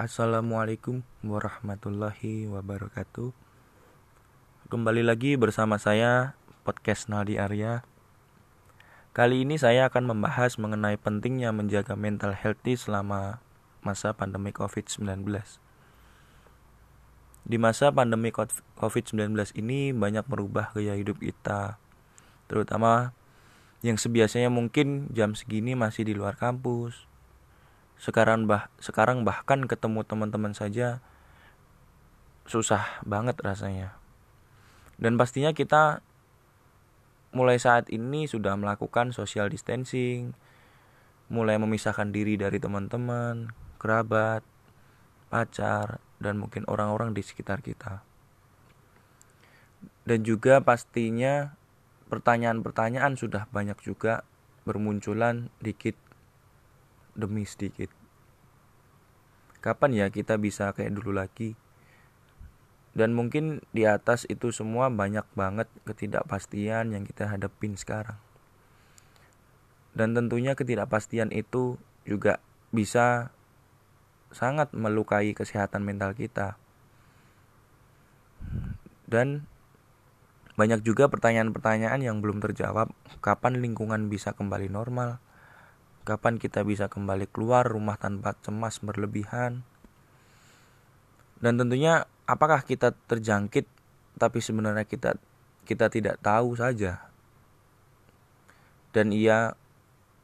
Assalamualaikum warahmatullahi wabarakatuh. Kembali lagi bersama saya Podcast Naldi Arya. Kali ini saya akan membahas mengenai pentingnya menjaga mental healthy selama masa pandemi COVID-19 Di masa pandemi COVID-19 ini banyak merubah gaya hidup kita Terutama yang sebiasanya mungkin jam segini masih di luar kampus sekarang bah sekarang bahkan ketemu teman-teman saja susah banget rasanya. Dan pastinya kita mulai saat ini sudah melakukan social distancing mulai memisahkan diri dari teman-teman kerabat pacar dan mungkin orang-orang di sekitar kita. Dan juga pastinya pertanyaan-pertanyaan sudah banyak juga bermunculan dikit demi sedikit. Kapan ya kita bisa kayak dulu lagi? Dan mungkin di atas itu semua banyak banget ketidakpastian yang kita hadapin sekarang. Dan tentunya ketidakpastian itu juga bisa sangat melukai kesehatan mental kita. Dan banyak juga pertanyaan-pertanyaan yang belum terjawab, kapan lingkungan bisa kembali normal? Kapan kita bisa kembali keluar rumah tanpa cemas berlebihan? Dan tentunya apakah kita terjangkit tapi sebenarnya kita kita tidak tahu saja. Dan ia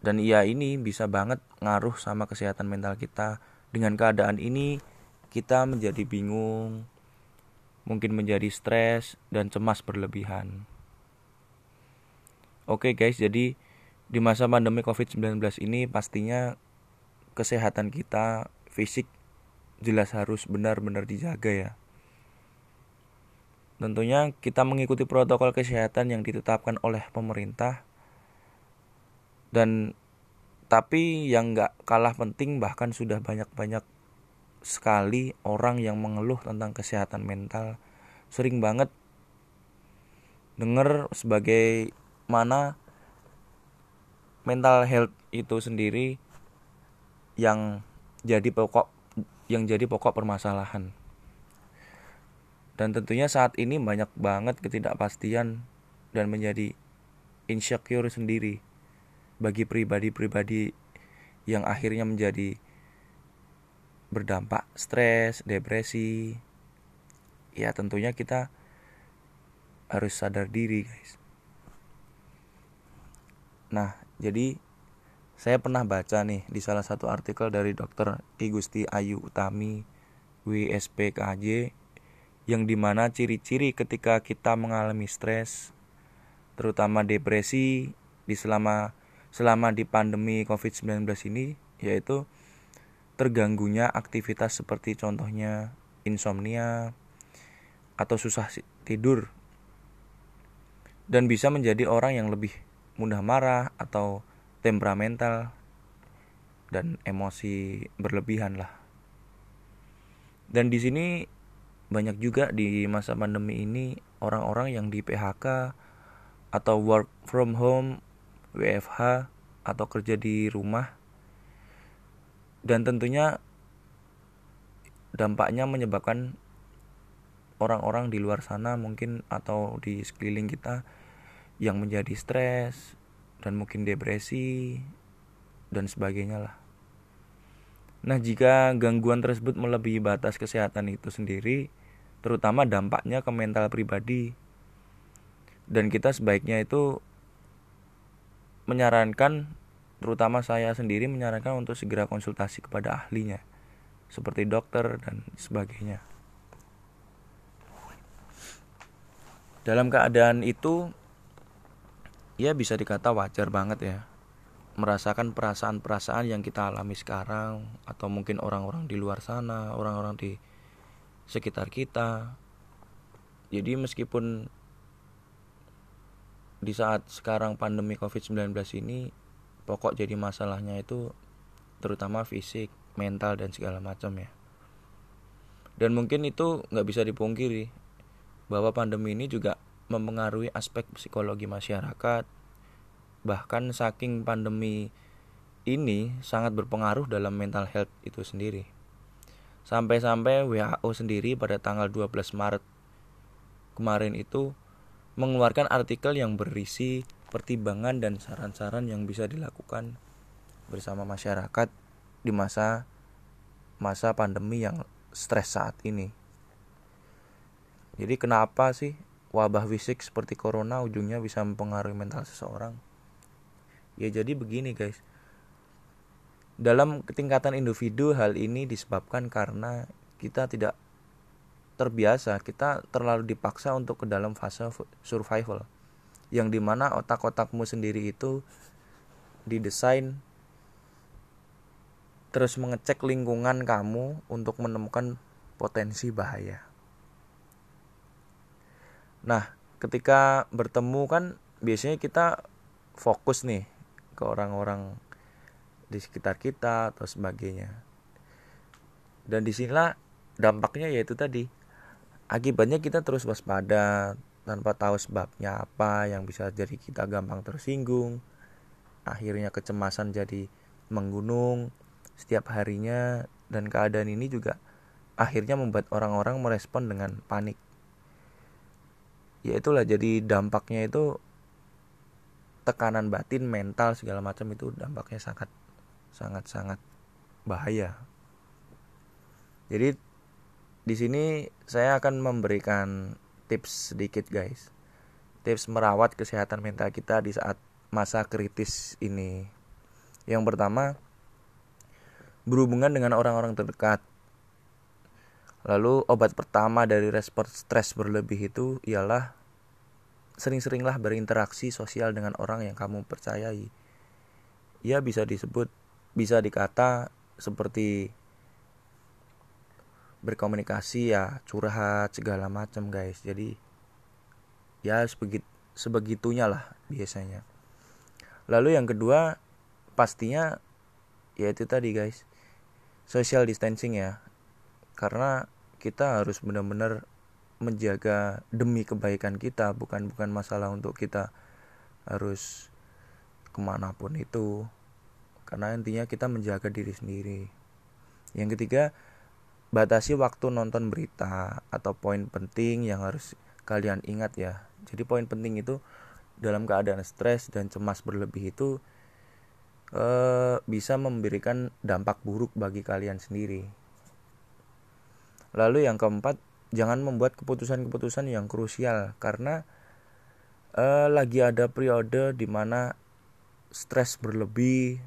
dan ia ini bisa banget ngaruh sama kesehatan mental kita. Dengan keadaan ini kita menjadi bingung, mungkin menjadi stres dan cemas berlebihan. Oke guys, jadi di masa pandemi COVID-19 ini pastinya kesehatan kita fisik jelas harus benar-benar dijaga ya. Tentunya kita mengikuti protokol kesehatan yang ditetapkan oleh pemerintah dan tapi yang nggak kalah penting bahkan sudah banyak-banyak sekali orang yang mengeluh tentang kesehatan mental sering banget dengar sebagai mana mental health itu sendiri yang jadi pokok yang jadi pokok permasalahan. Dan tentunya saat ini banyak banget ketidakpastian dan menjadi insecure sendiri bagi pribadi-pribadi yang akhirnya menjadi berdampak stres, depresi. Ya tentunya kita harus sadar diri, guys. Nah, jadi saya pernah baca nih di salah satu artikel dari Dr. Igusti Ayu Utami WSPKJ yang di mana ciri-ciri ketika kita mengalami stres terutama depresi di selama selama di pandemi COVID-19 ini yaitu terganggunya aktivitas seperti contohnya insomnia atau susah tidur dan bisa menjadi orang yang lebih mudah marah atau temperamental dan emosi berlebihan lah. Dan di sini banyak juga di masa pandemi ini orang-orang yang di PHK atau work from home, WFH atau kerja di rumah. Dan tentunya dampaknya menyebabkan orang-orang di luar sana mungkin atau di sekeliling kita yang menjadi stres dan mungkin depresi dan sebagainya lah. Nah, jika gangguan tersebut melebihi batas kesehatan itu sendiri, terutama dampaknya ke mental pribadi, dan kita sebaiknya itu menyarankan, terutama saya sendiri menyarankan untuk segera konsultasi kepada ahlinya, seperti dokter dan sebagainya. Dalam keadaan itu, ya bisa dikata wajar banget ya merasakan perasaan-perasaan yang kita alami sekarang atau mungkin orang-orang di luar sana, orang-orang di sekitar kita. Jadi meskipun di saat sekarang pandemi Covid-19 ini pokok jadi masalahnya itu terutama fisik, mental dan segala macam ya. Dan mungkin itu nggak bisa dipungkiri bahwa pandemi ini juga mempengaruhi aspek psikologi masyarakat. Bahkan saking pandemi ini sangat berpengaruh dalam mental health itu sendiri. Sampai-sampai WHO sendiri pada tanggal 12 Maret kemarin itu mengeluarkan artikel yang berisi pertimbangan dan saran-saran yang bisa dilakukan bersama masyarakat di masa masa pandemi yang stres saat ini. Jadi kenapa sih wabah fisik seperti corona ujungnya bisa mempengaruhi mental seseorang? Ya jadi begini guys. Dalam ketingkatan individu hal ini disebabkan karena kita tidak terbiasa, kita terlalu dipaksa untuk ke dalam fase survival. Yang di mana otak-otakmu sendiri itu didesain terus mengecek lingkungan kamu untuk menemukan potensi bahaya. Nah, ketika bertemu kan biasanya kita fokus nih ke orang-orang di sekitar kita atau sebagainya. Dan di sinilah dampaknya yaitu tadi akibatnya kita terus waspada tanpa tahu sebabnya apa yang bisa jadi kita gampang tersinggung. Akhirnya kecemasan jadi menggunung setiap harinya dan keadaan ini juga akhirnya membuat orang-orang merespon dengan panik ya itulah jadi dampaknya itu tekanan batin mental segala macam itu dampaknya sangat sangat-sangat bahaya. Jadi di sini saya akan memberikan tips sedikit guys. Tips merawat kesehatan mental kita di saat masa kritis ini. Yang pertama, berhubungan dengan orang-orang terdekat. Lalu obat pertama dari respon stres berlebih itu ialah sering-seringlah berinteraksi sosial dengan orang yang kamu percayai. Ya bisa disebut bisa dikata seperti berkomunikasi ya curhat segala macam guys. Jadi ya sebegit sebegitunya lah biasanya. Lalu yang kedua pastinya ya itu tadi guys social distancing ya. Karena kita harus benar-benar menjaga demi kebaikan kita bukan bukan masalah untuk kita harus ke mana pun itu. Karena intinya kita menjaga diri sendiri. Yang ketiga batasi waktu nonton berita atau poin penting yang harus kalian ingat ya. Jadi poin penting itu dalam keadaan stres dan cemas berlebih itu eh, bisa memberikan dampak buruk bagi kalian sendiri lalu yang keempat jangan membuat keputusan-keputusan yang krusial karena eh, lagi ada periode di mana stres berlebih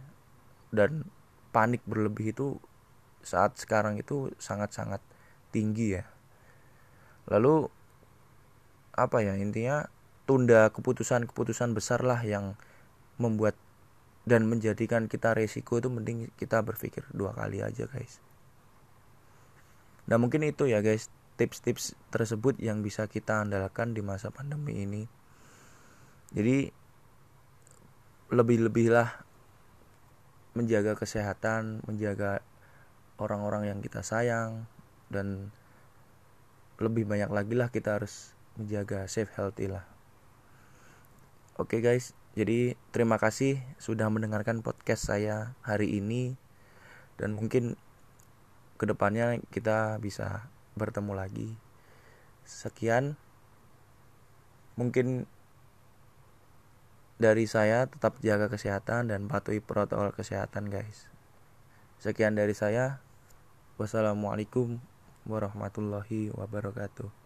dan panik berlebih itu saat sekarang itu sangat-sangat tinggi ya. Lalu apa ya intinya tunda keputusan-keputusan besar lah yang membuat dan menjadikan kita resiko itu mending kita berpikir dua kali aja guys. Nah mungkin itu ya guys tips-tips tersebut yang bisa kita andalkan di masa pandemi ini. Jadi lebih-lebihlah menjaga kesehatan, menjaga orang-orang yang kita sayang dan lebih banyak lagi lah kita harus menjaga safe healthy lah. Oke okay guys, jadi terima kasih sudah mendengarkan podcast saya hari ini dan mungkin ke depannya kita bisa bertemu lagi. Sekian, mungkin dari saya tetap jaga kesehatan dan patuhi protokol kesehatan guys. Sekian dari saya. Wassalamualaikum warahmatullahi wabarakatuh.